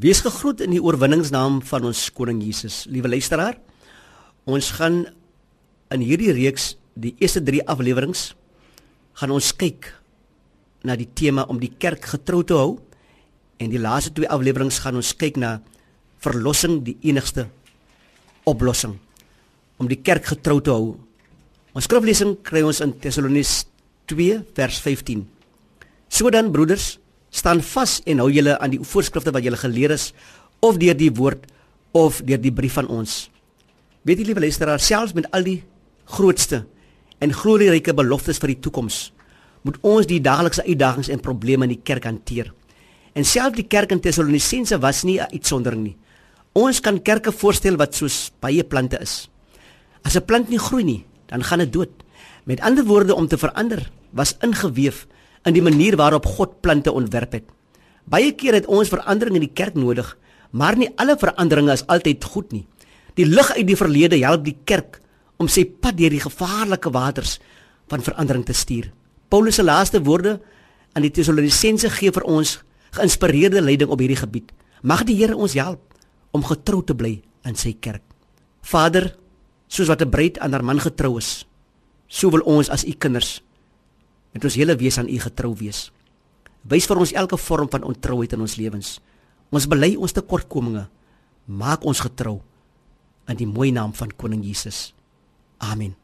Wees gegroet in die oorwinningsnaam van ons koning Jesus. Liewe luisteraar, ons gaan in hierdie reeks, die eerste 3 afleweringe, gaan ons kyk na die tema om die kerk getrou te hou en die laaste 2 afleweringe gaan ons kyk na verlossing, die enigste oplossing om die kerk getrou te hou. Ons skriflesing kry ons in Tessalonisense 2 vers 15. Sodan broeders, staan vas en hou julle aan die voorskrifte wat julle geleer is of deur die woord of deur die brief van ons. Weet julle liewe luisteraar, selfs met al die grootste en glorieryke beloftes vir die toekoms, moet ons die daaglikse uitdagings en probleme in die kerk hanteer. En selfs die kerk in Tessalonisense was nie 'n uitsondering nie. Ons kan kerke voorstel wat soos baie plante is. As 'n plant nie groei nie, dan gaan dit dood. Met ander woorde om te verander was ingeweef in die manier waarop God plante ontwerp het. Baie keer het ons verandering in die kerk nodig, maar nie alle veranderinge is altyd goed nie. Die lig uit die verlede help die kerk om sy pad deur die gevaarlike waters van verandering te stuur. Paulus se laaste woorde aan die Tessalonisense gee vir ons geïnspireerde leiding op hierdie gebied. Mag die Here ons help om getrou te bly aan sy kerk. Vader, soos wat 'n bruid aan haar man getrou is, so wil ons as u kinders met ons hele wese aan U getrou wees. Wys vir ons elke vorm van ontrouheid in ons lewens. Ons bely ons tekortkominge. Maak ons getrou in die mooi naam van koning Jesus. Amen.